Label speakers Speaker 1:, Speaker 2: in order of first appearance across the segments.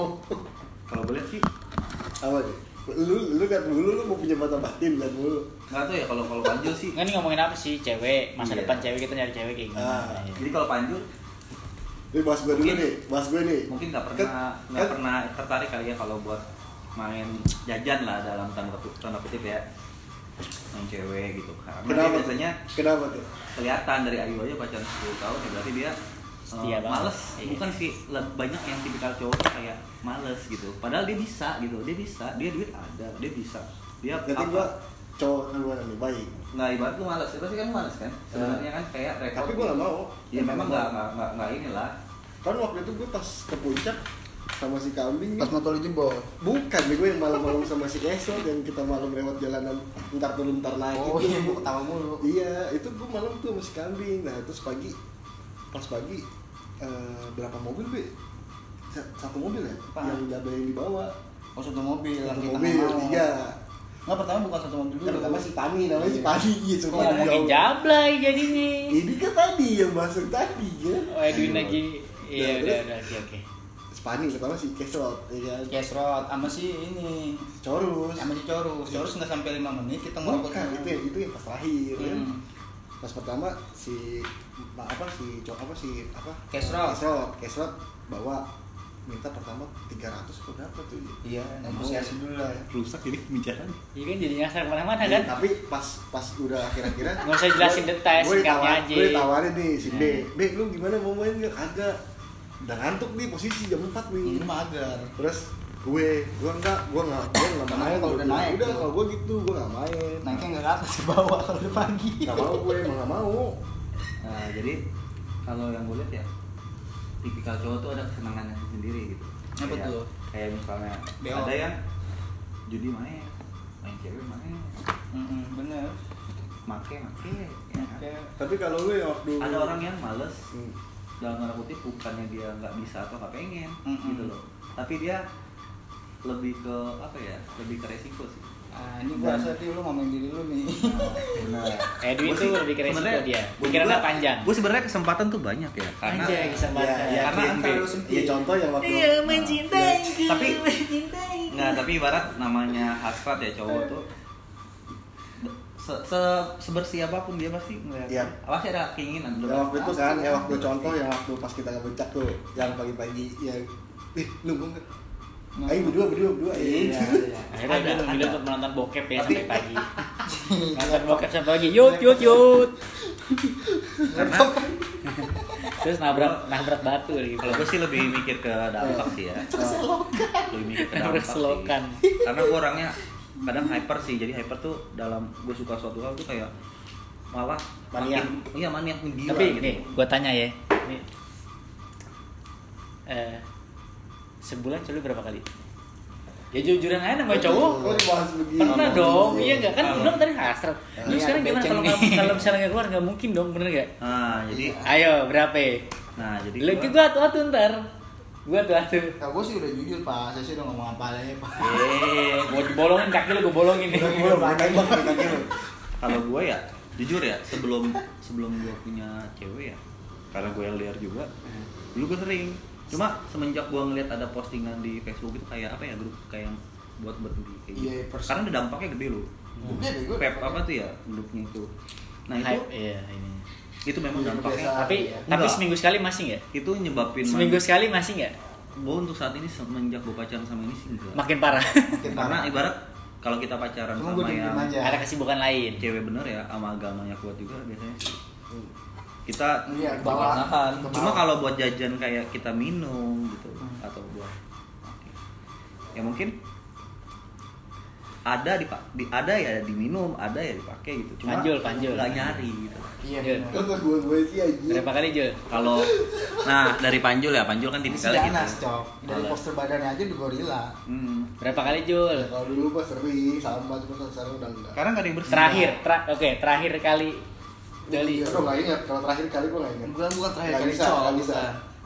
Speaker 1: Oh,
Speaker 2: kalau lihat sih
Speaker 1: apa nih? Lu lu kan dulu lu mau punya mata batin kan dulu.
Speaker 2: nggak tahu ya kalau kalau panjul sih
Speaker 3: Nggak, ini ngomongin apa sih cewek masa
Speaker 2: Iya.
Speaker 3: depan cewek kita nyari cewek kayak gimana
Speaker 1: Ah.
Speaker 3: ya.
Speaker 2: jadi kalau panjul
Speaker 1: Ini bahas gue dulu nih, bahas gue nih.
Speaker 2: mungkin nggak
Speaker 1: Kan-
Speaker 2: pernah nggak
Speaker 1: kan-
Speaker 2: pernah tertarik kali ya kalau buat main jajan lah dalam tanda kutip, tanda kutip ya main cewek gitu karena
Speaker 1: Kenapa?
Speaker 2: biasanya
Speaker 1: Kenapa tuh?
Speaker 2: kelihatan dari Ayu aja pacaran 10 tahun ya berarti dia
Speaker 3: Setia banget.
Speaker 2: males
Speaker 3: Iya.
Speaker 2: bukan sih banyak yang tipikal cowok tuh kayak males gitu padahal dia bisa gitu dia bisa dia duit ada dia bisa dia
Speaker 1: Jadi
Speaker 2: apa
Speaker 1: gua cowok kan gua nih baik.
Speaker 2: nggak ibarat lu males itu sih kan males kan sebenarnya kan kayak repot
Speaker 1: Tapi gua nggak mau.
Speaker 2: ya memang nggak nggak nggak nggak inilah
Speaker 1: Kan waktu itu gue pas ke puncak sama si kambing.
Speaker 4: Pas motor jebol.
Speaker 1: Bukan nih gue yang malam-malam sama si Esol yang kita malam lewat jalanan ntar turun ntar naik
Speaker 4: Oh
Speaker 1: itu.
Speaker 4: iya, ketawa mulu.
Speaker 1: Iya, itu gue malam tuh sama si kambing. Nah, terus pagi pas pagi eh, berapa mobil be? Sa- Satu mobil ya?
Speaker 4: Apa?
Speaker 1: Yang ada yang dibawa.
Speaker 4: Oh satu mobil yang
Speaker 1: Satu
Speaker 4: kita
Speaker 1: mobil, tiga.
Speaker 4: Nggak pertama bukan satu mobil dulu.
Speaker 1: Pertama si Pani, namanya si Pani. Iya,
Speaker 3: Kok
Speaker 1: sumpah
Speaker 3: ngomongin
Speaker 1: jauh.
Speaker 3: jablay jadinya
Speaker 1: Ini kan tadi yang masuk tadi kan.
Speaker 3: oh Edwin lagi iya
Speaker 1: Nah,
Speaker 3: udah udah oke oke
Speaker 1: Si Pani pertama si Kesot, ya kan.
Speaker 4: Kesrot sama si ini
Speaker 1: Corus.
Speaker 4: sama si Corus. Corus nggak sampai lima menit kita ngerokok
Speaker 1: Bukan, itu yang itu yang pas lahir kan.
Speaker 4: Hmm.
Speaker 1: Pas pertama si apa si cowok apa si apa?
Speaker 4: Kesrot.
Speaker 1: Kesrot, Kesrot bawa minta pertama 300 atau berapa tuh?
Speaker 4: Iya, negosiasi dulu lah. ya.
Speaker 2: rusak jadi pembicaraan
Speaker 3: iya kan jadi ngasar ke mana-mana
Speaker 1: Iya,
Speaker 3: kan
Speaker 1: tapi pas pas udah akhir-akhirnya
Speaker 3: Nggak usah jelasin detail,
Speaker 1: gue
Speaker 3: singkatnya aja.
Speaker 1: gue ditawarin nih si B
Speaker 3: Hmm.
Speaker 1: B lu gimana mau main nggak kagak udah ngantuk nih posisi jam 4 nih
Speaker 4: Ini mager.
Speaker 1: terus gue gue enggak gue nggak gue nggak
Speaker 4: Kenapa
Speaker 1: main
Speaker 4: kalau
Speaker 1: Gue
Speaker 4: udah naik
Speaker 1: udah
Speaker 4: tuh?
Speaker 1: kalau gue gitu gue nggak main
Speaker 4: Naiknya nggak ke atas ke bawah kalau udah pagi.
Speaker 1: nggak mau gue emang nggak mau
Speaker 2: Nah, jadi kalau yang gue lihat ya tipikal cowok tuh ada kesenangannya sendiri gitu.
Speaker 4: Apa
Speaker 2: Kayak-
Speaker 4: tuh?
Speaker 2: Kayak misalnya
Speaker 4: Beo.
Speaker 2: ada yang judi main, main cewek main,
Speaker 4: Mm-mm, bener.
Speaker 2: make make. Ya. kan?
Speaker 1: Tapi kalau lu yang waktu
Speaker 2: Ada orang yang males
Speaker 1: Hmm.
Speaker 2: dalam tanda kutip bukannya dia nggak bisa atau nggak pengen
Speaker 4: Mm-mm.
Speaker 2: gitu loh. Tapi dia lebih ke apa ya? Lebih ke resiko sih.
Speaker 4: Ah, ini gua rasa lu ngomongin diri lu nih.
Speaker 2: Benar.
Speaker 3: Edwin
Speaker 2: Gua
Speaker 3: tuh
Speaker 2: sih
Speaker 3: lebih ke resiko
Speaker 2: sebenarnya-
Speaker 3: dia.
Speaker 2: gua-
Speaker 3: Pikirannya
Speaker 2: gua-
Speaker 3: panjang.
Speaker 2: Gue sebenarnya kesempatan tuh banyak ya. Karena
Speaker 3: Anjay, kesempatan.
Speaker 1: Iya, iya.
Speaker 2: karena
Speaker 1: Iya,
Speaker 2: antara
Speaker 1: iya.
Speaker 2: lu sendiri.
Speaker 1: Iya, contoh yang waktu
Speaker 3: Iya, mencintaiku.
Speaker 2: Tapi-
Speaker 3: mencintaiku.
Speaker 2: Nggak, tapi ibarat namanya hasrat ya cowok tuh se, se sebersih apa pun dia pasti ngeliat
Speaker 1: Iya.
Speaker 2: pasti ada keinginan
Speaker 1: yang waktu itu kan yang waktu contoh yang waktu pas kita ngebencak tuh yang pagi-pagi ya ih
Speaker 4: Nah.
Speaker 1: Ayo berdua berdua berdua
Speaker 4: Iya,
Speaker 1: ya
Speaker 4: iya.
Speaker 3: Akhirnya
Speaker 2: Ada, ada.
Speaker 3: untuk menonton bokep ya sampai pagi. Nonton bokep sampai pagi. Yut yut yut.
Speaker 2: karena
Speaker 3: Terus nabrak nabrak batu lagi.
Speaker 2: kalau gue sih lebih mikir ke dampak sih ya lebih mikir ke dampak
Speaker 3: selokan.
Speaker 2: karena gue orangnya kadang hyper sih jadi hyper tuh dalam gue suka suatu hal tuh kayak malah
Speaker 1: Maniak.
Speaker 2: makin- iya maniak gila
Speaker 3: Tapi
Speaker 2: gitu.
Speaker 3: nih, gue tanya ya. Nih. Eh, sebulan coli berapa kali? Ya jujuran aja namanya cowok.
Speaker 1: begini
Speaker 3: Pernah dong, iya nggak kan gue bilang tadi hasrat. Lu
Speaker 4: Ini
Speaker 3: sekarang gimana kalau kalau misalnya nggak keluar nggak mungkin dong, bener nggak?
Speaker 2: nah jadi
Speaker 3: Ayo berapa?
Speaker 2: nah jadi
Speaker 3: Lu
Speaker 2: gua-
Speaker 3: gue atuh atuh ntar. Gue atuh atuh.
Speaker 4: Nah, gue sih udah jujur pak, saya sih udah ngomong apa aja pak.
Speaker 3: Eh, mau dibolongin kaki lu gue bolongin nih.
Speaker 1: gue lu
Speaker 2: kalau gue ya jujur ya sebelum sebelum gue punya cewek ya karena gue LDR juga dulu gue sering cuma semenjak gue ngeliat ada postingan di Facebook itu kayak apa ya grup kayak yang buat berhenti kayak gitu
Speaker 4: Iya, pers-
Speaker 2: karena ada dampaknya gede loh
Speaker 4: Gede deh gue.
Speaker 2: Pep apa tuh ya grupnya itu nah itu
Speaker 3: Hype, iya ini.
Speaker 2: itu memang
Speaker 1: Iya,
Speaker 2: dampaknya.
Speaker 3: Tapi
Speaker 1: iya.
Speaker 3: tapi
Speaker 2: Enggak.
Speaker 3: seminggu sekali masih nggak?
Speaker 2: itu nyebabin
Speaker 3: Seminggu sekali masih nggak?
Speaker 2: gue untuk saat ini semenjak gue pacaran sama ini sih enggak
Speaker 3: Makin parah.
Speaker 4: Makin
Speaker 2: karena
Speaker 4: parah.
Speaker 2: ibarat kalau kita pacaran
Speaker 4: Cuma
Speaker 2: sama yang
Speaker 4: aja.
Speaker 3: Ada kesibukan lain.
Speaker 2: cewek bener ya sama agamanya kuat juga biasanya kita
Speaker 4: Iya, bawa
Speaker 2: nahan cuma kalau buat jajan kayak kita minum gitu
Speaker 4: Hmm.
Speaker 2: atau buat ya mungkin ada di, di ada ya diminum ada ya dipakai gitu cuma
Speaker 3: Panjul, panjul.
Speaker 2: nggak nyari gitu
Speaker 4: Iya
Speaker 3: Jul.
Speaker 4: bener.
Speaker 1: Kata gue gue sih aja
Speaker 3: Berapa kali Jul?
Speaker 2: kalau nah dari panjul ya panjul kan
Speaker 4: Ini
Speaker 2: tipikal
Speaker 4: seganas
Speaker 2: gitu
Speaker 4: cok. Dari poster badannya aja di gorila.
Speaker 2: hmm.
Speaker 3: Berapa kali Jul?
Speaker 1: kalau dulu pas sering sama cuma sekarang udah enggak
Speaker 2: karena nggak ada yang bersih
Speaker 3: Terakhir, tra- oke terakhir kali Joli.
Speaker 1: Iya, Aduh, nggak ingat kalau terakhir kali gue nggak ingat
Speaker 4: Bukan bukan terakhir
Speaker 1: Nggak
Speaker 4: kali
Speaker 1: bisa, nggak bisa.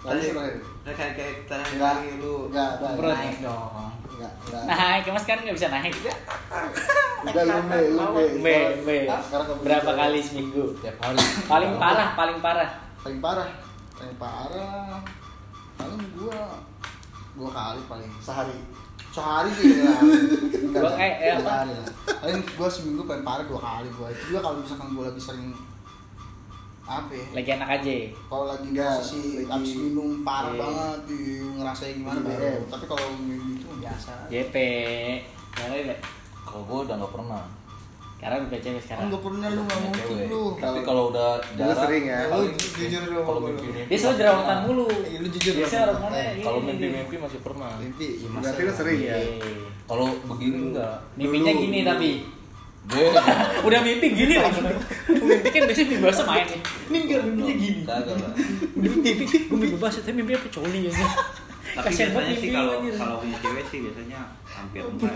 Speaker 4: Terakhir
Speaker 1: terakhir.
Speaker 4: terakhir kali terakhir kali lu
Speaker 1: Nggak,
Speaker 4: naik dong.
Speaker 1: Enggak, enggak.
Speaker 3: Nah, kayak mas kan nggak bisa naik.
Speaker 1: Udah lu be, lu be.
Speaker 3: B, B.
Speaker 1: Sekarang kamu
Speaker 3: Berapa kali seminggu?
Speaker 4: Tiap hari.
Speaker 3: Paling parah, paling parah.
Speaker 4: Paling parah. Paling parah. Paling gua dua kali paling
Speaker 1: sehari
Speaker 4: sehari sih ya
Speaker 3: eh, eh,
Speaker 4: lah paling gue seminggu paling parah dua kali gue itu juga kalau misalkan gue lagi sering apa ya
Speaker 3: lagi enak aja
Speaker 4: kalau lagi
Speaker 1: Enggak,
Speaker 4: posisi
Speaker 1: lagi-
Speaker 4: abis minum parah
Speaker 3: Iya.
Speaker 4: banget di ngerasain gimana
Speaker 1: Iya.
Speaker 4: baru tapi kalau gitu biasa
Speaker 3: JP yang lain ya
Speaker 5: Kalau gue udah nggak pernah.
Speaker 3: sekarang udah cewek sekarang
Speaker 4: enggak pernah lu nggak mungkin lu
Speaker 5: Tapi kalau udah
Speaker 1: Lu
Speaker 5: jarang,
Speaker 1: sering ya?
Speaker 4: lu jujur dong
Speaker 5: kalau
Speaker 4: sama gua.
Speaker 5: mimpi-mimpi
Speaker 3: dia selalu jerawatan mulu
Speaker 4: Iya, lu jujur
Speaker 3: biasa
Speaker 4: dong.
Speaker 3: hormonnya
Speaker 4: Eh,
Speaker 5: Kalau
Speaker 3: ini,
Speaker 5: mimpi-mimpi masih pernah.
Speaker 4: mimpi iya,
Speaker 1: berarti lu sering
Speaker 3: Iya.
Speaker 1: ya
Speaker 5: Kalau begini enggak.
Speaker 3: mimpinya gini tapi udah mimpi gini lagi mimpi kan biasanya mimpi bahasa main nih ini enggak mimpinya gini
Speaker 5: kagak lah.
Speaker 3: udah mimpi gue mimpi bahasa tapi mimpi apa coli ya
Speaker 2: Tapi
Speaker 3: Kasian
Speaker 2: biasanya sih
Speaker 3: mimpi
Speaker 2: kalau kalau punya cewek sih biasanya hampir enggak.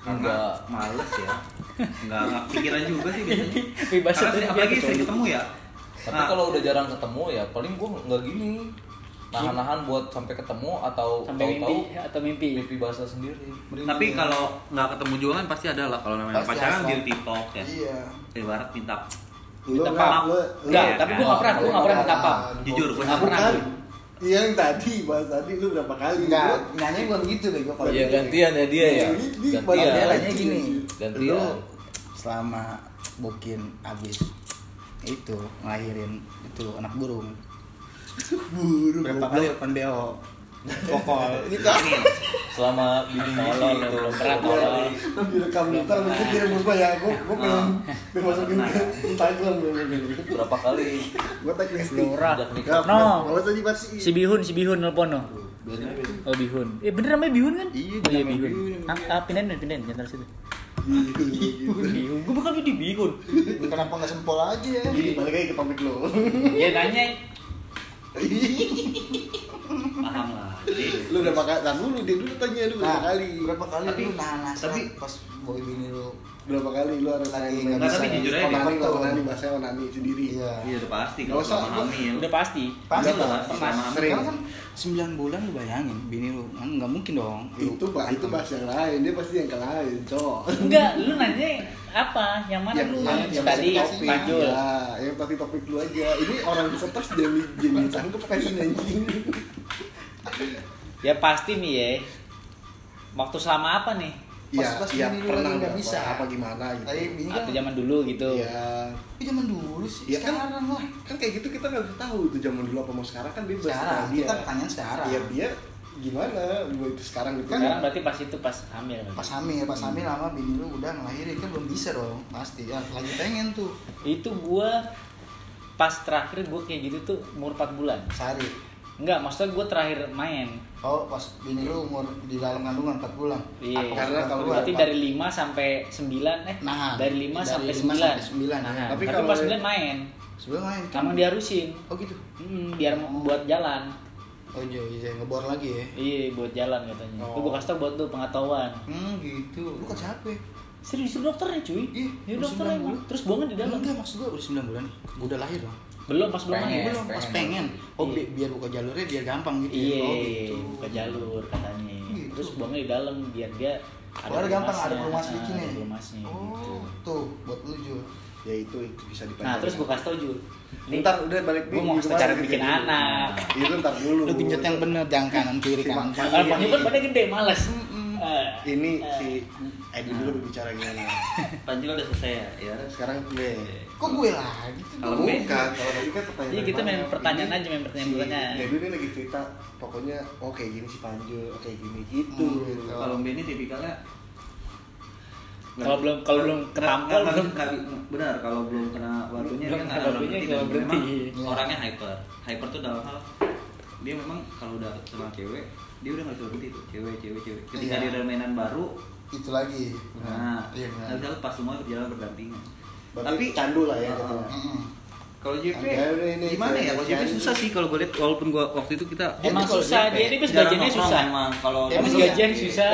Speaker 2: Karena
Speaker 5: Enggak.
Speaker 2: males ya. Enggak enggak pikiran juga sih biasanya.
Speaker 3: mimpi tapi
Speaker 2: sih,
Speaker 3: apalagi
Speaker 2: apalagi sering ketemu ya.
Speaker 5: Tapi
Speaker 2: Nah,
Speaker 5: kalau udah jarang ketemu ya paling gue nggak gini. Nahan-nahan buat sampai ketemu atau
Speaker 3: sampai mimpi
Speaker 5: tahu-tahu
Speaker 3: atau mimpi
Speaker 5: mimpi bahasa sendiri.
Speaker 4: Merinding
Speaker 2: tapi
Speaker 4: ya.
Speaker 2: kalau nggak ketemu juga kan pasti ada lah kalau namanya
Speaker 4: Pasti
Speaker 2: pacaran di TikTok ya.
Speaker 4: iya
Speaker 2: Ibarat minta
Speaker 3: Minta
Speaker 1: lu
Speaker 3: enggak
Speaker 2: Iya,
Speaker 3: tapi gue nggak pernah gue nggak pernah minta apa
Speaker 2: Jujur, gua
Speaker 3: nggak pernah gue.
Speaker 1: iya yang tadi bahas tadi lu berapa kali
Speaker 4: enggak nanya bukan gitu deh gue kalau
Speaker 5: Iya
Speaker 4: gitu.
Speaker 5: gantian ya dia ya.
Speaker 1: Iya.
Speaker 4: dia
Speaker 5: Gantian.
Speaker 4: nanya gini
Speaker 5: Gantian.
Speaker 4: lu selama bukin abis itu ngelahirin itu anak burung
Speaker 1: buru
Speaker 4: berapa kali open BO
Speaker 1: ini kan
Speaker 5: Selama bini
Speaker 3: tolol lu belum pernah tolol
Speaker 1: lu direkam ntar mungkin dia berubah ya. Gua gua pengen pengen masukin ke Instagram gua
Speaker 5: berapa kali?
Speaker 1: Gua tag. Enggak,
Speaker 3: No.
Speaker 1: usah dibahas sih.
Speaker 3: si Bihun si Bihun nelpon no. Oh Bihun. Eh bener namanya Bihun kan?
Speaker 4: Iya,
Speaker 3: oh, iya Bihun. Ah, ah pindahin pindahin jangan taruh situ
Speaker 1: Gitu.
Speaker 3: Bihun gue bakal di Bihun.
Speaker 4: Kenapa nggak sempol aja ya?
Speaker 1: Gini, balik lagi ke topik lu.
Speaker 3: ya nanya
Speaker 2: paham lah.
Speaker 1: Lu berapa kali? Nah, dulu dia dulu tanya lu berapa
Speaker 4: nah
Speaker 1: kali?
Speaker 4: berapa kali
Speaker 2: Tapi-
Speaker 4: lu nahan
Speaker 2: tapi-
Speaker 4: pas boy bini lu
Speaker 1: Berapa kali lu harus
Speaker 4: Lagi nggak
Speaker 2: Nggak, tapi
Speaker 4: bisa
Speaker 2: jujur aja
Speaker 1: onani,
Speaker 4: deh.
Speaker 1: lah, onani bahasanya onani sendiri.
Speaker 4: iya
Speaker 2: iya udah pasti
Speaker 1: Nggak
Speaker 2: kalau selama
Speaker 1: gua-
Speaker 2: hamil.
Speaker 3: udah pasti
Speaker 4: Pasti lah,
Speaker 3: pernah.
Speaker 2: hamil.
Speaker 1: Sering.
Speaker 4: Kan 9 bulan lu bayangin bini lu kan nggak mungkin dong
Speaker 1: Itu bah itu bahas yang lain, dia pasti yang ke lain, cowok.
Speaker 3: enggak lu nanya apa yang mana lu
Speaker 1: yang- yang
Speaker 3: tadi
Speaker 1: topik.
Speaker 3: panjul
Speaker 1: Ya, yang tadi topik lu aja. Ini orang stres jadi jadi cangkep kasih anjing.
Speaker 3: ya pasti nih ya waktu selama apa nih
Speaker 1: Iya,
Speaker 4: Pas-
Speaker 1: iya
Speaker 4: bini lu
Speaker 1: pernah
Speaker 4: nggak bisa.
Speaker 1: apa gimana gitu.
Speaker 4: Tapi bini kan
Speaker 3: atau zaman dulu gitu
Speaker 1: Iya.
Speaker 4: Tapi zaman dulu sih,
Speaker 1: Iya kan,
Speaker 4: sekarang lah.
Speaker 1: kan kayak gitu kita nggak bisa tahu itu zaman dulu apa mau sekarang kan bebas
Speaker 4: Sekarang,
Speaker 1: dia.
Speaker 4: kita pertanyaan sekarang.
Speaker 1: Iya dia gimana gua itu sekarang gitu
Speaker 3: sekarang berarti pas itu pas hamil
Speaker 4: Pas hamil, pas hamil lama bini lu udah ngelahirin kan belum bisa dong, pasti. Ya, lagi pengen tuh
Speaker 3: itu gua pas terakhir gua kayak gitu tuh umur 4 bulan
Speaker 4: sehari.
Speaker 3: Enggak maksudnya gua terakhir main
Speaker 4: Oh, pas bini lu umur di dalam kandungan 4 bulan.
Speaker 3: iya
Speaker 1: Karena kalau
Speaker 3: berarti dari 5 sampai 9 eh
Speaker 4: Nah,
Speaker 3: dari 5
Speaker 4: dari
Speaker 3: sampai
Speaker 4: 5
Speaker 3: 9
Speaker 4: sampai 9,
Speaker 3: nah,
Speaker 4: ya.
Speaker 3: tapi,
Speaker 1: Tapi kalau
Speaker 3: pas
Speaker 1: dia-
Speaker 3: 9 main
Speaker 4: Sebelum main.
Speaker 3: emang diharusin
Speaker 4: Oh gitu.
Speaker 3: Hmm, biar buat jalan
Speaker 4: Oh iya, iya ngebor lagi ya.
Speaker 3: iya buat jalan katanya
Speaker 4: Oh.
Speaker 3: itu gua kasih tau buat tuh pengetahuan
Speaker 4: Hmm, gitu. Lu kan capek.
Speaker 3: serius disuruh dokternya cuy
Speaker 4: Iya,
Speaker 3: ya
Speaker 4: udah
Speaker 3: dokternya
Speaker 4: 9
Speaker 3: emang.
Speaker 4: bulan.
Speaker 3: terus buangnya di dalam
Speaker 4: Enggak, maksud gua udah 9 bulan nih. Gua udah lahir dong.
Speaker 3: Belum pas belum
Speaker 5: Pengen.
Speaker 4: Belum, pas
Speaker 5: pengen.
Speaker 4: pengen. Oh,
Speaker 3: Iya.
Speaker 4: bi- biar buka jalurnya biar gampang gitu. ya.
Speaker 3: iya
Speaker 4: Oh, gitu.
Speaker 3: buka jalur katanya
Speaker 4: Gitu.
Speaker 3: terus buangnya di dalam biar dia
Speaker 4: Oh, ada gampang ada
Speaker 3: pelumasnya.
Speaker 4: pelumas
Speaker 3: Ah,
Speaker 4: bikinnya.
Speaker 3: ada pelumasnya gitu
Speaker 4: Oh, tuh buat lu Jul.
Speaker 1: ya itu itu bisa dipanjang
Speaker 3: nah terus gua kasih tau Jul
Speaker 1: ntar udah balik
Speaker 3: gua mau kasih cara bikin anak
Speaker 1: itu ntar dulu
Speaker 4: Lu genjot yang bener jangan kanan kiri kanan kiri.
Speaker 3: kalau Ipan badannya gede males Eh,
Speaker 1: ini
Speaker 3: eh.
Speaker 1: si Edi dulu berbicara gimana
Speaker 2: Panjul udah selesai ya. ya.
Speaker 1: sekarang gue
Speaker 4: Kok gue lagi tuh?
Speaker 2: Kalau
Speaker 1: bukan
Speaker 2: gue-
Speaker 1: kalau tadi kan pertanyaan
Speaker 3: Iya, kita main pertanyaan
Speaker 1: Ini
Speaker 3: aja, main pertanyaan-
Speaker 1: si
Speaker 3: pertanyaan.
Speaker 1: Dewi ini lagi cerita pokoknya oh kayak gini si Panjul oh kayak gini gitu
Speaker 4: Hmm,
Speaker 1: gitu.
Speaker 2: Kalau Benny tipikalnya
Speaker 3: Kalau belum- kalau belum ketampol, belum-
Speaker 2: benar kalau belum kena batunya
Speaker 3: kena
Speaker 2: nggak akan
Speaker 3: batunya,
Speaker 2: berhenti orangnya hyper hyper tuh dalam hal dia memang kalau udah sama cewek dia udah nggak bisa berhenti tuh cewek cewek cewek ketika
Speaker 4: Iya.
Speaker 2: dia ada mainan baru
Speaker 4: Itu lagi.
Speaker 2: nah
Speaker 4: Iya benar.
Speaker 2: bisa lepas semua berjalan berdampingan
Speaker 1: Berarti
Speaker 2: tapi
Speaker 1: candu lah ya
Speaker 2: Heeh.
Speaker 1: katanya.
Speaker 4: Mm-mm.
Speaker 2: kalau JP
Speaker 1: Ya
Speaker 2: gimana ya kalau JP
Speaker 1: cewek
Speaker 2: susah sih kalau gue lihat walaupun gua waktu itu kita
Speaker 4: Dia
Speaker 3: emang susah dia ini bis gajiannya
Speaker 2: nongkrong
Speaker 3: susah
Speaker 2: emang kalau
Speaker 3: sih gajian
Speaker 4: iya.
Speaker 3: susah.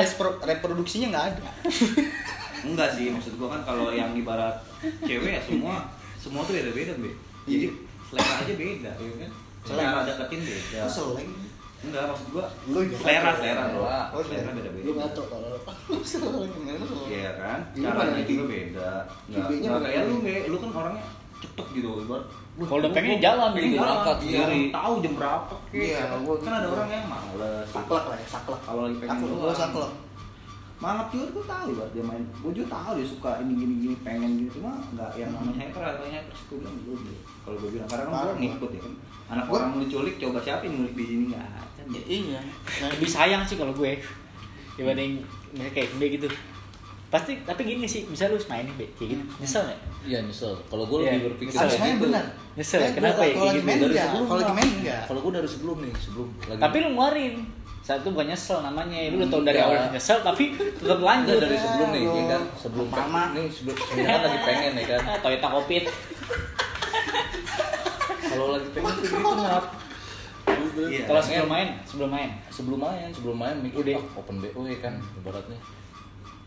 Speaker 4: Reproduksinya nggak ada.
Speaker 2: Enggak sih, maksud gua kan kalau yang ibarat cewek ya semua semua tuh beda-beda, Be. Jadi selera aja beda, ya kan?
Speaker 4: Selera.
Speaker 2: Deketin beda.
Speaker 4: Lu seleng.
Speaker 2: Enggak, maksud gua
Speaker 1: Lu
Speaker 2: selera, selera, Bro.
Speaker 4: Oh,
Speaker 2: Selera
Speaker 1: lu
Speaker 2: beda-beda.
Speaker 1: ngaco kalau
Speaker 4: Lu seleng gimana lu seleng?
Speaker 2: Iya kan? Caranya juga beda. Enggak kayak lu, Be. Lu kan orangnya cepet gitu ibarat
Speaker 3: Kalau udah pengen jalan gitu.
Speaker 2: berangkat
Speaker 5: Iya.
Speaker 2: sendiri tahu jam berapa kek
Speaker 4: Iya, gua
Speaker 2: kan
Speaker 4: gitu.
Speaker 2: ada orang yang males
Speaker 1: saklek lah ya saklek
Speaker 2: kalau lagi pengen
Speaker 4: Aku
Speaker 2: doang.
Speaker 4: gua saklek.
Speaker 2: Manap juga gue tahu ya dia main gue juga tahu dia suka ini gini gini pengen gitu cuma nggak yang namanya hacker atau hacker gue bilang belum deh. kalau gue bilang karena kan gue ngikut ya kan anak
Speaker 4: Gua-
Speaker 2: orang diculik coba siapa yang ngulik di sini nggak ada
Speaker 3: Ya, iya. Nah, lebih sayang sih kalau gue dibanding misalnya kayak B gitu. Pasti tapi gini sih, bisa lu main nih B kayak gitu. Nyesel nggak?
Speaker 5: Iya nyesel. Kalau gue
Speaker 3: Iya,
Speaker 5: lebih berpikir
Speaker 3: nyesel
Speaker 4: Harus main
Speaker 5: gitu.
Speaker 4: benar.
Speaker 3: Nyesel, kenapa ya
Speaker 4: Kalau
Speaker 3: kayak gitu?
Speaker 4: main
Speaker 5: Dari
Speaker 4: enggak,
Speaker 5: sebelum
Speaker 4: kalau lagi
Speaker 5: lah.
Speaker 4: main enggak.
Speaker 5: Kalau gue dari sebelum nih, sebelum lagi.
Speaker 3: Tapi lu ngeluarin. Saat itu bukan nyesel namanya. Lu udah tau dari
Speaker 5: Enggak.
Speaker 3: awal nyesel tapi tetap lanjut.
Speaker 5: dari sebelum nih, ya kan? Sebelum
Speaker 4: Pertama.
Speaker 5: nih sebelum sebenarnya kan lagi pengen ya kan.
Speaker 3: Ah, Toyota Covid.
Speaker 5: Kalau lagi pengen tuh gitu nap.
Speaker 2: Iya.
Speaker 3: Kalau sebelum main, sebelum main.
Speaker 5: Sebelum main, sebelum main mikir ah, open BO ya kan ibaratnya.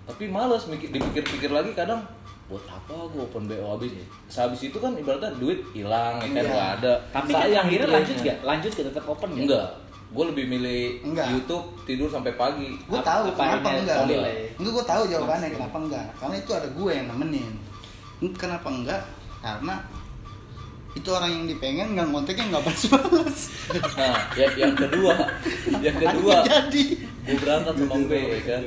Speaker 5: Tapi males mikir dipikir-pikir lagi kadang buat apa gue open BO habis sehabis itu kan ibaratnya duit hilang ya kan
Speaker 4: Iya.
Speaker 5: nggak ada
Speaker 3: Tapi kan
Speaker 5: Sayang
Speaker 3: akhirnya
Speaker 5: gitu
Speaker 3: lanjut
Speaker 5: ya.
Speaker 3: gak? Lanjut gak tetap open gak?
Speaker 5: enggak gue lebih milih
Speaker 4: Enggak.
Speaker 5: YouTube tidur sampai pagi
Speaker 4: Gue tahu
Speaker 3: apa
Speaker 4: kenapa enggak.
Speaker 3: ya?
Speaker 4: Enggak gue tahu jawabannya kenapa enggak. Karena itu ada gue yang nemenin. Kenapa enggak? Karena itu orang yang dipengen nggak ngonteknya nggak balas-balas.
Speaker 5: nah ya, yang kedua yang kedua
Speaker 4: jadi
Speaker 5: gue berangkat sama ya kan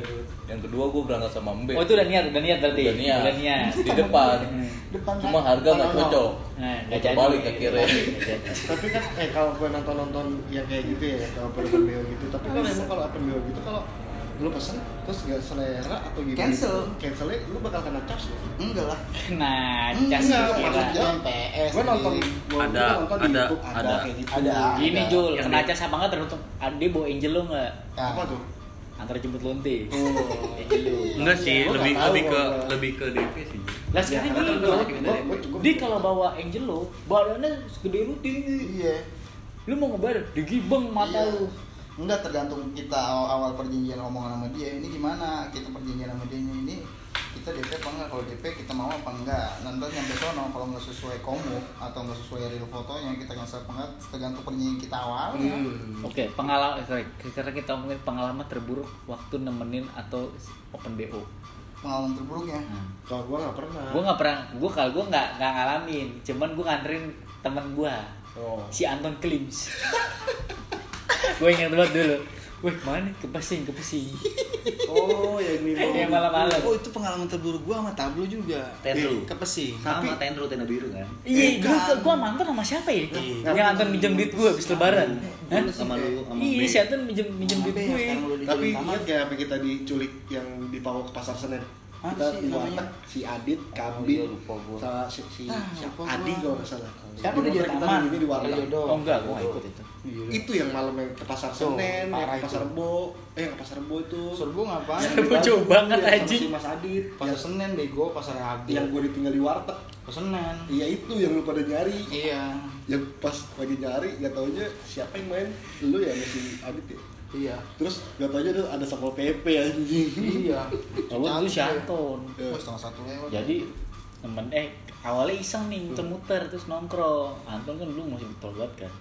Speaker 5: yang kedua gue berangkat sama Mbe
Speaker 3: Oh itu udah niat, udah niat berarti.
Speaker 5: Udah niat.
Speaker 3: Udah niat.
Speaker 5: di depan
Speaker 4: depan
Speaker 5: cuma harga nggak cocok
Speaker 3: Nah,
Speaker 5: Gua terbalik akhirnya
Speaker 3: Nggak
Speaker 1: tapi kan eh kalau gue nonton nonton yang kayak gitu ya kalau open BO gitu tapi kan emang kalau open BO gitu kalau lu pesen terus gak selera atau gimana
Speaker 4: Cancel.
Speaker 1: cancelnya lu bakal kena charge ya
Speaker 4: enggak lah.
Speaker 3: Nah,
Speaker 4: Enggak,
Speaker 3: jas
Speaker 1: maksudnya-
Speaker 4: PS.
Speaker 1: gue nonton
Speaker 4: di-
Speaker 1: gua,
Speaker 2: Ada,
Speaker 1: nonton di
Speaker 2: ada,
Speaker 1: YouTube ada,
Speaker 2: ada.
Speaker 1: kayak gitu
Speaker 4: Ada. Ada.
Speaker 3: Kena
Speaker 2: di-
Speaker 3: cas apa enggak tergantung Ade bawa angel lo enggak?
Speaker 4: Nah,
Speaker 1: apa tuh
Speaker 3: Antar jemput lonte.
Speaker 1: oh
Speaker 3: lo.
Speaker 2: enggak sih
Speaker 1: Gua
Speaker 2: lebih lebih ke
Speaker 1: gua.
Speaker 2: lebih ke DP sih
Speaker 3: Lah sekarang
Speaker 1: Ya,
Speaker 3: gini Dia kalau bawa angel lo, badannya segede lu tinggi.
Speaker 4: Iya.
Speaker 3: Lu mau ngebar, digibeng mata
Speaker 4: Iya.
Speaker 3: lu.
Speaker 4: Enggak tergantung kita awal, awal perjanjian omongan sama dia. Ini gimana? Kita perjanjian sama dia ini kita DP apa enggak? Kalau DP kita mau apa enggak? Nanti nyampe sono kalau nggak sesuai komu atau nggak sesuai real fotonya kita cancel apa enggak tergantung perjanjian kita awalnya.
Speaker 1: Hmm.
Speaker 3: Oke, pengalaman eh, sorry, sekarang kita ngomongin pengalaman terburuk waktu nemenin atau open BO.
Speaker 4: Pengalaman terburuknya.
Speaker 3: Nah,
Speaker 1: kalau gue nggak pernah
Speaker 3: gue nggak pernah, gue kalau gue nggak nggak ngalamin, cuman gue nganterin temen gue,
Speaker 1: oh
Speaker 3: si Anton Klims. gue ingat banget dulu. Wih, mana? Ke Pesing, ke Pesing.
Speaker 1: oh ya ini
Speaker 3: Yang malam-malam.
Speaker 4: Oh itu pengalaman terburuk gua sama Tablo juga.
Speaker 2: Tenru.
Speaker 4: Ke Pesing.
Speaker 2: sama tenru tenda biru kan
Speaker 3: Iya,
Speaker 4: Eh,
Speaker 3: dulu
Speaker 4: kan.
Speaker 3: mantan sama siapa ya?
Speaker 4: Iya.
Speaker 3: Yang Anton minjem duit gue habis lebaran. Hah?
Speaker 2: sama lu sama
Speaker 3: Iya, si Anton minjem minjem duit
Speaker 4: Sampai
Speaker 3: gue.
Speaker 1: tapi ingat gak apa kita diculik yang dibawa ke pasar Senen kita si Adit,
Speaker 5: Oh,
Speaker 1: Kambing,
Speaker 5: iya, lupa gua.
Speaker 1: sama si, si
Speaker 4: Ah,
Speaker 1: siapa?
Speaker 4: lupa
Speaker 1: Adi
Speaker 4: gua.
Speaker 1: kalau nggak salah.
Speaker 4: Siapa
Speaker 1: Di
Speaker 4: taman?
Speaker 1: ini di warteg.
Speaker 4: Jodoh.
Speaker 3: Oh enggak, gue gak ikut itu.
Speaker 4: Iya.
Speaker 1: Itu yang malam yang ke pasar
Speaker 4: Tuh,
Speaker 1: Senen, yang ke pasar. Rebo, eh ke pasar Rebo itu.
Speaker 4: Serbu ngapain?
Speaker 1: Yang
Speaker 3: Rebo
Speaker 1: Bandung,
Speaker 3: banget,
Speaker 1: iya,
Speaker 3: anjing.
Speaker 1: Si Mas Adit,
Speaker 4: Pasar
Speaker 1: yang,
Speaker 4: Senen bego, pasar Rabi.
Speaker 1: yang gue ditinggal di warteg.
Speaker 4: Pasar Senen.
Speaker 1: Iya itu yang lu pada nyari.
Speaker 4: Iya.
Speaker 1: Yang pas lagi nyari, gak taunya siapa yang main? Lu ya sama si Adit ya?
Speaker 4: Iya.
Speaker 1: Terus gak taunya ada, ada Satpol PP anjing.
Speaker 4: Iya.
Speaker 3: Kalau gue si Anton.
Speaker 4: Oh, setengah satu lewat.
Speaker 3: Jadi temen eh awalnya iseng nih muter-muter terus nongkrong. Anton kan dulu masih betul banget kan.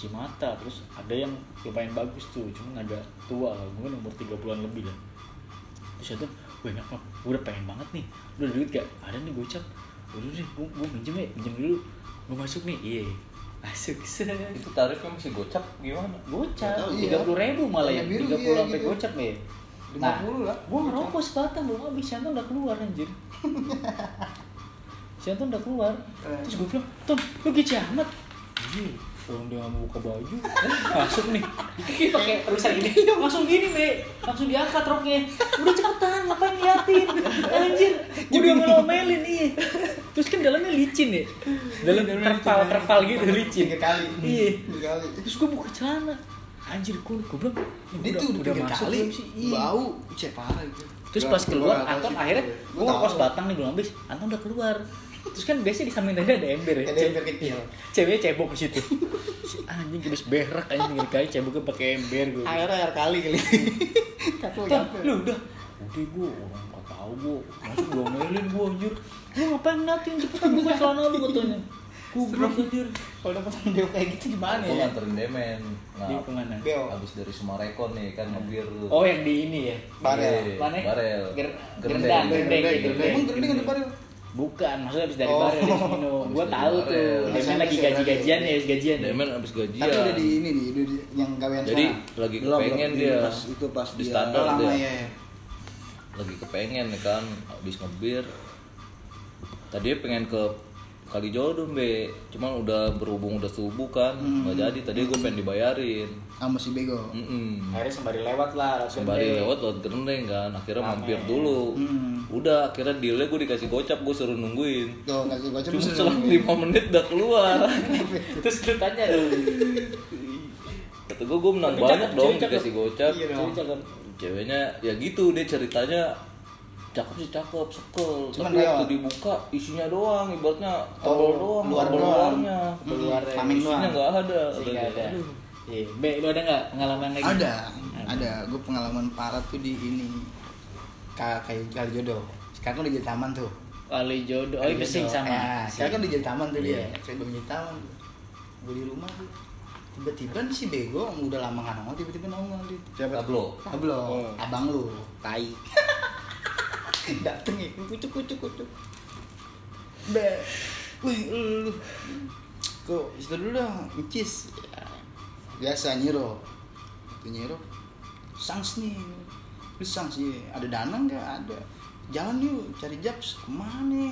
Speaker 3: Cimata terus ada yang lumayan bagus tuh, cuman agak tua lah, mungkin umur 30-an lebih lah. Terus gue enak banget, gue udah pengen banget nih. Lu ada duit gak? Ada nih gocap. Udah deh, gue, gue minjem ya, minjem dulu. Gue masuk nih, iya. Masuk,
Speaker 5: itu tarifnya masih gocap gimana
Speaker 3: Gocap,
Speaker 4: tahu,
Speaker 3: tiga puluh ribu malah ya, tiga puluh
Speaker 4: iya,
Speaker 3: sampai
Speaker 4: gitu.
Speaker 3: gocap ya.
Speaker 4: 50 lah.
Speaker 3: Gue ngerokok sebatang belum habis, Sianton udah keluar anjir. Sianton udah keluar.
Speaker 4: Eh.
Speaker 3: Terus gue bilang, Ton, lu gici amat. Iya, orang dia nggak mau buka baju, masuk nih. Kita pakai terusan gini, langsung gini be, langsung diangkat roknya. Udah cepetan, ngapain ngeliatin? Anjir, gue udah ngomelin iya. Terus kan dalamnya licin ya, dalam terpal terpal gitu licin.
Speaker 4: Tiga kali.
Speaker 3: Iya.
Speaker 4: Kali.
Speaker 3: Terus gue buka celana. Anjir, gue, gue bilang, "Ini
Speaker 4: Dia tuh udah tiga
Speaker 3: masuk
Speaker 4: kali
Speaker 3: belum sih? Iya.
Speaker 4: bau, cek parah itu.
Speaker 3: Terus pas keluar, Anton akhirnya
Speaker 1: Gua
Speaker 3: gue kos batang nih belum habis. Anton udah keluar. Terus kan biasanya di samping tenda ada ember ya.
Speaker 4: Ada ember kecil.
Speaker 3: Ceweknya cebok di situ. Si anjing kudus berak anjing tinggal kali ceboknya pakai ember gue.
Speaker 4: Air air kali kali. Capek.
Speaker 3: lu udah. Udah gue orang gak tau gue. Masuk gue melin gue anjir. Lu ngapain ngeliatin cepetan buka celana lu katanya. Gue bilang anjir.
Speaker 4: Kalau dapat video kayak gitu gimana
Speaker 5: gue
Speaker 4: ya?
Speaker 5: nganterin demen
Speaker 3: Di
Speaker 5: nah
Speaker 3: ke mana?
Speaker 4: Beo.
Speaker 5: abis dari Sumarekon nih kan ngebir tuh
Speaker 3: Oh yang di ini ya.
Speaker 4: Barel.
Speaker 5: Iya,
Speaker 3: Mana?
Speaker 5: barel
Speaker 3: Ger-
Speaker 5: Gerendeng.
Speaker 3: Gerendang, Gerendeng,
Speaker 1: Gerendeng,
Speaker 3: Gerendeng.
Speaker 4: Emang?
Speaker 3: Bukan, maksudnya habis dari
Speaker 4: Oh.
Speaker 3: barel habis minum.
Speaker 5: Habis
Speaker 3: Gua tahu tuh. Dia
Speaker 4: Masih-
Speaker 3: main lagi gaji-gajian ya, habis gajian. ya.
Speaker 5: Demen abis gajian
Speaker 4: Tapi udah di ini nih, udah di, yang gawean
Speaker 5: jadi
Speaker 4: sekarang.
Speaker 5: lagi
Speaker 1: Belum,
Speaker 5: kepengen
Speaker 1: belum.
Speaker 5: dia
Speaker 1: Pas itu pas
Speaker 5: di
Speaker 1: dia-
Speaker 5: standar
Speaker 4: lama
Speaker 5: dia
Speaker 4: ya. ya.
Speaker 5: lagi kepengen ya kan habis ngebir tadinya pengen ke kali jodoh be cuman udah berhubung udah subuh kan
Speaker 4: Hmm.
Speaker 5: nggak jadi tadi gue pengen dibayarin
Speaker 4: Sama si Bego.
Speaker 5: Mm-mm.
Speaker 3: Akhirnya sembari lewat lah, langsung
Speaker 5: sembari
Speaker 3: deh.
Speaker 5: lewat lewat gerendeng kan akhirnya
Speaker 3: Rame.
Speaker 5: mampir dulu
Speaker 4: Hmm.
Speaker 5: udah akhirnya dealnya gue dikasih gocap gue suruh nungguin
Speaker 4: Tuh, nggak sih gocap
Speaker 5: cuma selang. 5 menit udah keluar
Speaker 3: Terus lu tanya dong.
Speaker 5: kata gue gue menang
Speaker 3: Tapi
Speaker 5: banyak
Speaker 3: cakep,
Speaker 5: dong dikasih gocap
Speaker 4: Iya dong.
Speaker 3: Cewek cakep.
Speaker 5: ceweknya ya gitu dia ceritanya cakep sih cakep sekel
Speaker 4: Cuman
Speaker 5: tapi waktu dibuka isinya doang ibaratnya
Speaker 4: Oh,
Speaker 5: tebal doang
Speaker 4: luar
Speaker 5: tebal
Speaker 4: doang.
Speaker 5: luarnya
Speaker 3: Tebal luarnya.
Speaker 4: Tameng
Speaker 5: isinya
Speaker 4: doang.
Speaker 5: nggak ada
Speaker 3: Sih
Speaker 5: katanya.
Speaker 3: nggak ada.
Speaker 5: Aduh.
Speaker 3: Iya, Be, lu ada nggak pengalaman kayak gitu?
Speaker 4: Ada, ada. Gue pengalaman parah tuh di ini. Ka- Kayak kali jodoh. Sekarang kan udah jadi taman tuh.
Speaker 3: Kali jodoh. Oh, iya pesing
Speaker 4: jodoh.
Speaker 3: sama.
Speaker 4: Ya, sekarang kan udah jadi taman tuh dia.
Speaker 3: Iya.
Speaker 4: Saya belum jadi taman. Gue di rumah tuh. Tiba-tiba si Bego udah lama nggak nongol, tiba-tiba nongol di
Speaker 1: Siapa?
Speaker 5: tablo
Speaker 4: Pablo,
Speaker 1: Oh.
Speaker 4: abang lu, tai. Dateng ya, kucuk kucuk kucuk. Be, wih lu, kok itu dulu dong, incis. Ya, biasa nyiro, itu nyiro, sangs nih, lu sangs iya, ada dana nggak ada. Jalan yuk, cari jobs ke mana?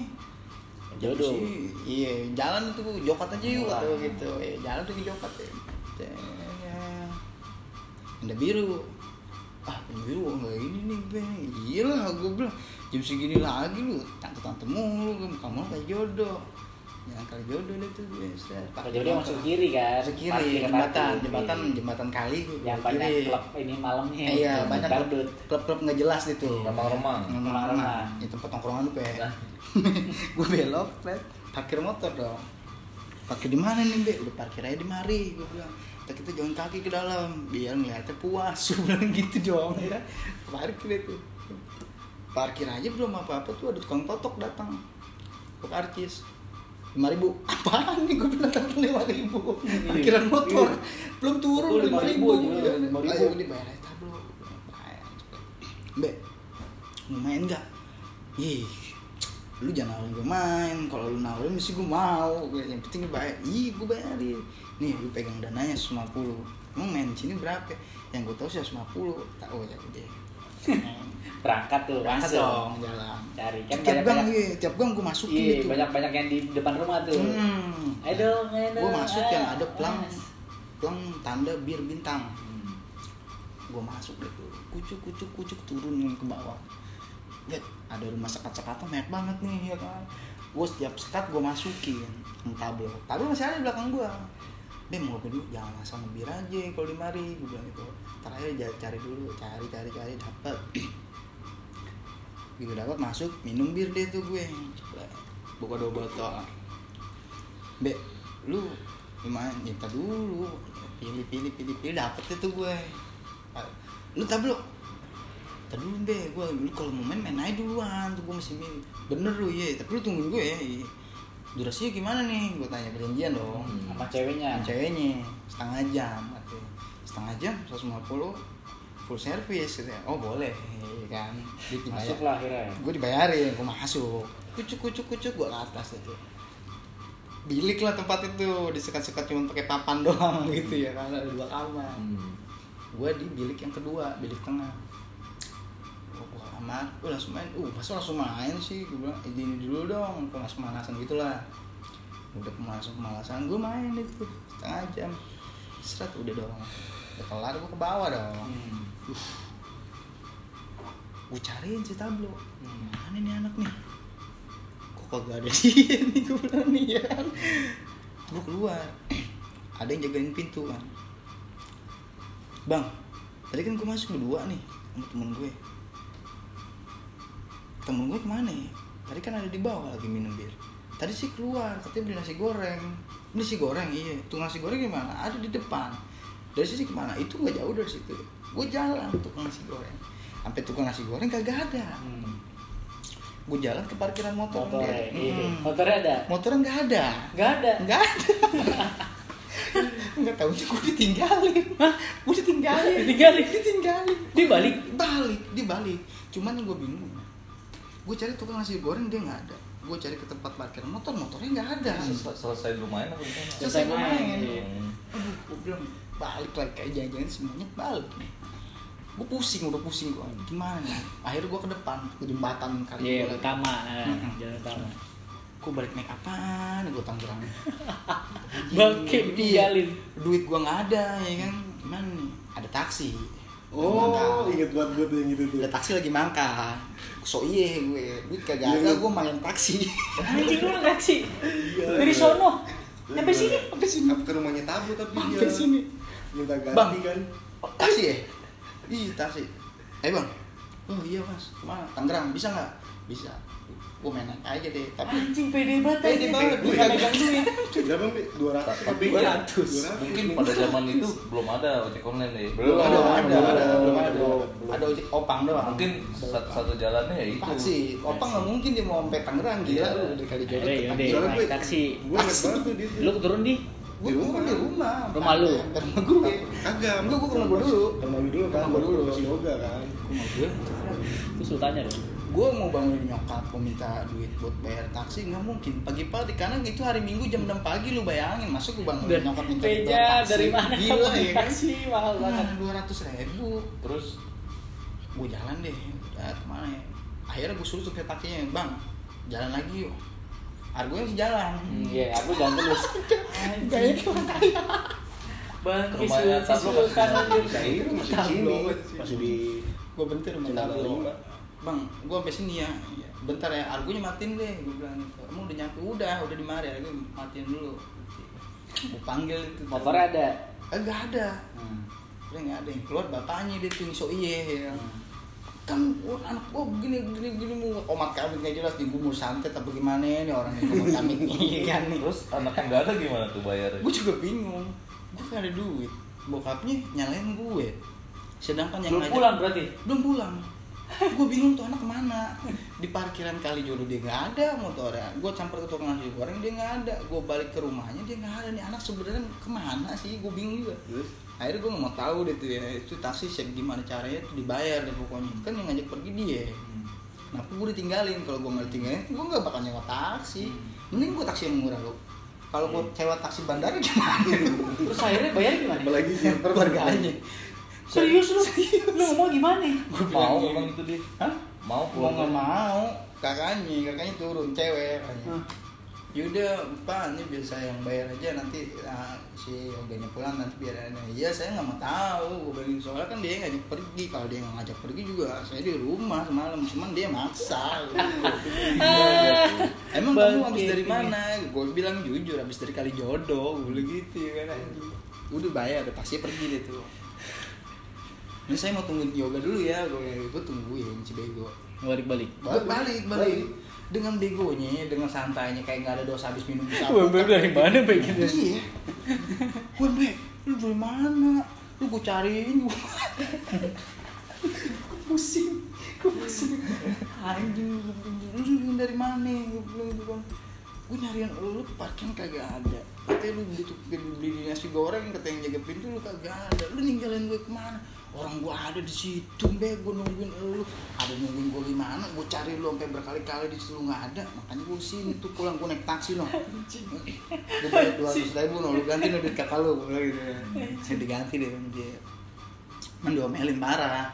Speaker 3: Jodoh.
Speaker 4: Sih, Iya, jalan itu jokat aja yuk atau gitu. Eh, jalan tuh ke jokat ya. Ada biru. Ah, biru enggak ini nih, Ben. Iya lah, gue bilang jam segini lagi lu tante-tante mulu, kamu kayak jodoh. Yang kali jodoh deh tuh set.
Speaker 3: Kalau jodoh masuk kiri kan.
Speaker 4: Masuk kiri, jembatan, jembatan,
Speaker 3: Iya.
Speaker 4: jembatan kali gue.
Speaker 3: Yang banyak
Speaker 4: kiri.
Speaker 3: klub ini malamnya.
Speaker 4: Eh, iya, banyak klub,
Speaker 3: Dangdut.
Speaker 4: klub-klub nggak jelas itu.
Speaker 5: remang-remang
Speaker 3: Remang-remang.
Speaker 4: Itu tempat tongkrongan lu, Pe.
Speaker 5: Nah.
Speaker 4: gue belok, Pe. parkir motor dong. Parkir di mana nih, Be? Udah parkir aja di mari, gue bilang. Kita kita jalan kaki ke dalam, biar ngeliatnya puas. Gue bilang gitu dong, ya. Parkir itu. Parkir aja belum apa-apa tuh ada tukang totok datang. Ke karcis. Lima ribu apaan nih gue bilang lima ribu parkiran motor belum turun lima
Speaker 3: 5.000
Speaker 4: ribu
Speaker 3: aja, 5.000.
Speaker 4: ayo dibayar aja tablo Bayar. Mbak, mau main nggak? Ih, lu jangan nawarin gue main. Kalau lu nawarin mesti gue mau. Yang penting bayar. Ih, gue bayarin. Nih, lu pegang dananya 150. Emang main sini berapa? Yang gue tahu sih 150. Tak oh ya udah.
Speaker 3: Berangkat tuh,
Speaker 4: Berangkat
Speaker 3: langsung.
Speaker 4: dong jalan.
Speaker 3: Cari kan
Speaker 4: tiap gang, iya, tiap gang gue masukin
Speaker 3: Iya,
Speaker 4: itu.
Speaker 3: banyak-banyak yang di depan rumah tuh.
Speaker 4: Hmm.
Speaker 3: Ayo dong, ayo.
Speaker 4: Gue masuk
Speaker 3: ayo.
Speaker 4: yang ada pelang,
Speaker 3: Mas.
Speaker 4: pelang tanda bir bintang.
Speaker 3: Hmm.
Speaker 4: gue masuk tuh kucuk kucuk kucuk turun ke bawah lihat ada rumah sekat-sekatan banyak banget nih ya kan gue setiap sekat gue masukin yang tablo tablo masih ada di belakang gue deh mau dulu jangan asal ngebir aja kalau di mari gue bilang gitu ja- cari dulu cari cari cari dapet gue dapat masuk minum bir deh tuh gue. Buka dua botol. Be lu gimana? Minta dulu. Pilih pilih pilih pilih dapet deh tuh gue. Lu tablo Tadi dulu be, gue lu kalau mau main main aja duluan. Tuh gue masih milih bener lu iya. Tapi lu tungguin gue ya durasinya gimana nih? Gue tanya perjanjian dong.
Speaker 5: Hmm.
Speaker 3: Sama ceweknya.
Speaker 4: sama ceweknya. Setengah jam katanya. setengah jam 150 full service gitu ya. oh boleh kan?
Speaker 3: Masuk lah akhirnya.
Speaker 4: gue dibayarin gue masuk. Kucuk kucuk kucuk gue ke atas itu. Bilik lah tempat itu disekat-sekat cuma pakai papan doang gitu ya kan? Ada dua kamar.
Speaker 5: Hmm.
Speaker 4: gue di bilik yang kedua bilik tengah. Gue kamar gue langsung main. Uh masa langsung main sih? Gue bilang "Eh, ini dulu dong pemas pemanasan gitulah. Udah pemanasan pemanasan gue main itu. Setengah jam. Seret udah dong. Udah kelar gue ke bawah dong.
Speaker 3: Hmm.
Speaker 4: Gue cariin si tablo.
Speaker 3: Hmm.
Speaker 4: mana nih anak nih? Kok kagak ada dia nih gue bilang nih ya kan? Gue keluar. Ada yang jagain pintu kan bang tadi kan gue masuk berdua nih sama temen gue. Temen gue ke mana ya? Tadi kan ada di bawah lagi minum bir. Tadi sih keluar katanya beli nasi goreng. Beli nasi goreng iya. Tuh nasi goreng gimana? Ada di depan. Dari sini ke mana? Itu nggak jauh dari situ gue jalan tukang nasi goreng sampai tukang nasi goreng kagak ada
Speaker 3: Hmm.
Speaker 4: gue jalan ke parkiran motor
Speaker 3: Motornya,
Speaker 4: dia.
Speaker 3: iya.
Speaker 4: Hmm.
Speaker 3: Motornya ada?
Speaker 4: motornya nggak ada
Speaker 3: Nggak ada.
Speaker 4: nggak ada nggak tahu gue ditinggalin gue ditinggalin
Speaker 3: Ditinggalin?
Speaker 4: ditinggalin
Speaker 3: Dia balik?
Speaker 4: balik dia balik cuman gue bingung gue cari tukang nasi goreng dia nggak ada gue cari ke tempat parkir motor motornya nggak ada
Speaker 5: Sel- selesai lumayan apa
Speaker 4: selesai
Speaker 3: Selesai
Speaker 4: gue.
Speaker 5: Hmm.
Speaker 4: gue bilang balik lagi kayak jangan-jangan semuanya balik nih gue pusing udah pusing gue gimana nih akhirnya gue ke depan ke jembatan kali
Speaker 3: Iya,
Speaker 4: gua lagi.
Speaker 3: utama, eh,
Speaker 4: Mm-mm.
Speaker 3: jalan utama.
Speaker 4: gue balik naik apaan gue Tangerang
Speaker 3: Bangke
Speaker 4: Iya.
Speaker 3: ditinggalin.
Speaker 4: duit gue nggak ada ya kan gimana nih ada taksi
Speaker 1: Oh, inget banget gue tuh yang gitu tuh.
Speaker 4: ada taksi lagi mangkal so iye gue duit kagak ada
Speaker 1: Iya.
Speaker 4: gue main taksi
Speaker 3: Anjing lu taksi.
Speaker 1: Iya.
Speaker 3: Dari sono. Sampai sini.
Speaker 4: sampai sini.
Speaker 1: Ke rumahnya tabu tapi
Speaker 4: sampai
Speaker 1: dia
Speaker 4: sini.
Speaker 1: minta ganti
Speaker 4: Bang.
Speaker 1: kan.
Speaker 4: Oh, taksi ya? Iya taksi eh bang. Oh iya mas. Ke mana? Tangerang bisa nggak? Bisa gue main aja deh tapi
Speaker 3: Anjing pede banget.
Speaker 4: Pede banget,
Speaker 1: iya.
Speaker 3: megang duit.
Speaker 1: Berapa Bi? 200
Speaker 5: Tapi
Speaker 1: lebih.
Speaker 5: kan
Speaker 1: 200.
Speaker 5: mungkin pada zaman itu belum ada ojek online deh.
Speaker 4: belum ada
Speaker 1: belum
Speaker 4: ada
Speaker 1: ada,
Speaker 4: ada
Speaker 1: belum ada,
Speaker 4: ada
Speaker 1: belum
Speaker 4: ada ojek opang doang
Speaker 5: Mungkin satu, satu jalannya ya itu.
Speaker 4: taksi opang nggak mungkin dia mau sampai Tangerang gila
Speaker 5: Iya.
Speaker 4: lu dari kali jodoh
Speaker 3: Yaudah,
Speaker 4: ke
Speaker 3: yaudah.
Speaker 4: Tangerang.
Speaker 1: Soalnya gue
Speaker 3: naik taksi.
Speaker 1: Gue inget banget tuh dia. tuh.
Speaker 3: Lu turun di
Speaker 4: gue turun di rumah
Speaker 3: Rumah lu?
Speaker 4: Rumah gue
Speaker 1: Kagak.
Speaker 4: Enggak, gue ke rumah gue dulu.
Speaker 1: Rumah lu dulu kan.
Speaker 4: Rumah gue dulu.
Speaker 1: Masih yoga kan.
Speaker 4: rumah gue
Speaker 3: Terus lu tanya dong.
Speaker 4: Gue mau bangunin nyokap mau minta duit buat bayar taksi nggak mungkin. Pagi-pagi karena itu hari minggu jam 6 pagi lu bayangin. Masuk gue bangunin nyokap minta duit taksi?
Speaker 3: dari mana
Speaker 4: gila ya kan?
Speaker 3: taksi? Mahal banget.
Speaker 4: dua ratus ribu.
Speaker 5: Terus?
Speaker 4: Gue jalan deh. Udah ke mana ya? Akhirnya gue suruh supir taksinya bang jalan lagi yuk. Argonya masih jalan.
Speaker 3: Hmm, Iya, aku jangan terus.
Speaker 4: Gaya dia kaya.
Speaker 3: Bang.
Speaker 1: Itu masih di sini. Masih di
Speaker 4: gue bentar rumah
Speaker 1: Jalan
Speaker 4: tablo
Speaker 1: lima.
Speaker 4: Bang gue sampai sini ya. Iya. bentar ya argonya matiin deh gue bilang gitu. emang udah nyampe? Udah udah di mari argo matiin dulu. Gue panggil itu
Speaker 3: Motor ada.
Speaker 4: eh gak ada.
Speaker 3: Hmm.
Speaker 4: udah nggak ada. Yang keluar bapaknya dia tuh so iye ya. Kan gua, anak gua begini begini begini mau komat kami nggak jelas mau santet apa gimana nih orang yang kami kan nih.
Speaker 5: Terus anaknya nggak ada gimana tuh bayarnya?
Speaker 4: gue juga bingung. Gue gak ada duit. Bokapnya nyalain gue sedangkan yang
Speaker 3: Belum
Speaker 4: ngajak-
Speaker 3: pulang berarti?
Speaker 4: belum pulang gue bingung tuh anak ke mana. Di parkiran kali jodoh dia nggak ada motornya. Gue campur ke tukang nasi goreng dia nggak ada. Gue balik ke rumahnya dia nggak ada nih. Anak sebenarnya ke mana sih? Gue bingung juga.
Speaker 1: Terus?
Speaker 4: akhirnya gue nggak mau tahu deh tuh ya itu taksi siap gimana caranya tuh dibayar deh pokoknya. Kan yang ngajak pergi dia. Kenapa gue ditinggalin? Kalau gue nggak ditinggalin gue nggak bakal nyewa taksi. Mending gue taksi yang murah lo kalau gue sewa taksi bandara gimana?
Speaker 3: Terus akhirnya bayar gimana?
Speaker 1: apalagi silver
Speaker 4: harganya
Speaker 3: Serius lu? Lu mau gimana?
Speaker 5: Mau memang itu dia.
Speaker 4: Hah?
Speaker 5: Mau pulang
Speaker 4: nggak mau. Kakaknya kakaknya turun cewek. Yaudah pak ini biar saya yang bayar aja nanti ah, si oganya pulang nanti biar ada iya saya nggak mau tahu gue bilang soalnya kan dia ngajak pergi. Kalau dia nggak ngajak pergi juga saya di rumah semalam. Cuman dia maksa. Emang kamu habis dari mana? Gue bilang jujur habis dari kali jodoh gue gitu ya kan anjing. udah bayar udah pasti pergi deh tuh ini saya mau tungguin yoga dulu ya. Gue gue tungguin si bego.
Speaker 3: Balik-balik.
Speaker 4: balik. Balik balik. Dengan begonya dengan santainya kayak nggak ada dosa habis minum sapu
Speaker 3: Wembe dari mana begitu?
Speaker 4: iya. Wembe lu dari mana? Lu gue cariin. Gua. Gua pusing. Gue pusing. Anjing lu lu dari mana? Gue bilang gitu kan. Gue nyariin lu lu parkir kagak ada. Katanya lu butuh beli nasi goreng kata yang jaga pintu lu kagak ada. Lu ninggalin gue ke mana orang gue ada di situ be gue nungguin lu. Ada nungguin gue gimana? Gue cari lu sampai berkali-kali di situ nggak ada. Makanya gue sini tuh pulang gue naik taksi no gue bayar dua ratus ribu no lu ganti no duit kakak lu. Bilang gitu. Saya diganti deh sama dia. Man diomelin parah.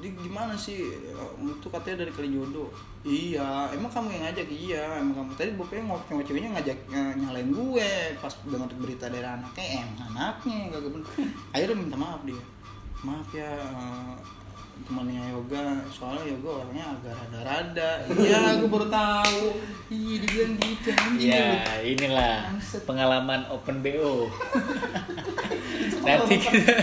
Speaker 4: Dia gimana sih? Itu katanya dari kali jodoh iya. Emang kamu yang ngajak? Iya. Emang kamu. Tadi bapaknya ngomong cewek ceweknya ngajak ng- nyalain gue. Pas dengar berita dari anaknya em anaknya. Gak bener. Akhirnya minta maaf dia maaf ya eh, temannya yoga. Soalnya yoga orangnya agak rada-rada. Iya gue baru tahu. Iya dibilang gitu anjing.
Speaker 3: Ya, inilah pengalaman Open BO. nanti kita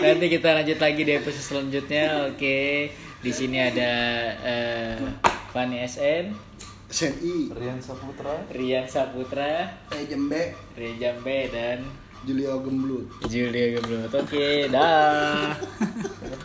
Speaker 3: nanti kita lanjut lagi di episode selanjutnya. Oke, di sini ada eh, Fani SN,
Speaker 1: SNI
Speaker 5: Rian Saputra.
Speaker 3: Rian Saputra,
Speaker 4: kayak jembe.
Speaker 3: Rian Jambe dan
Speaker 1: Julio Gemblut
Speaker 3: Julia Geblut. Oke, dah.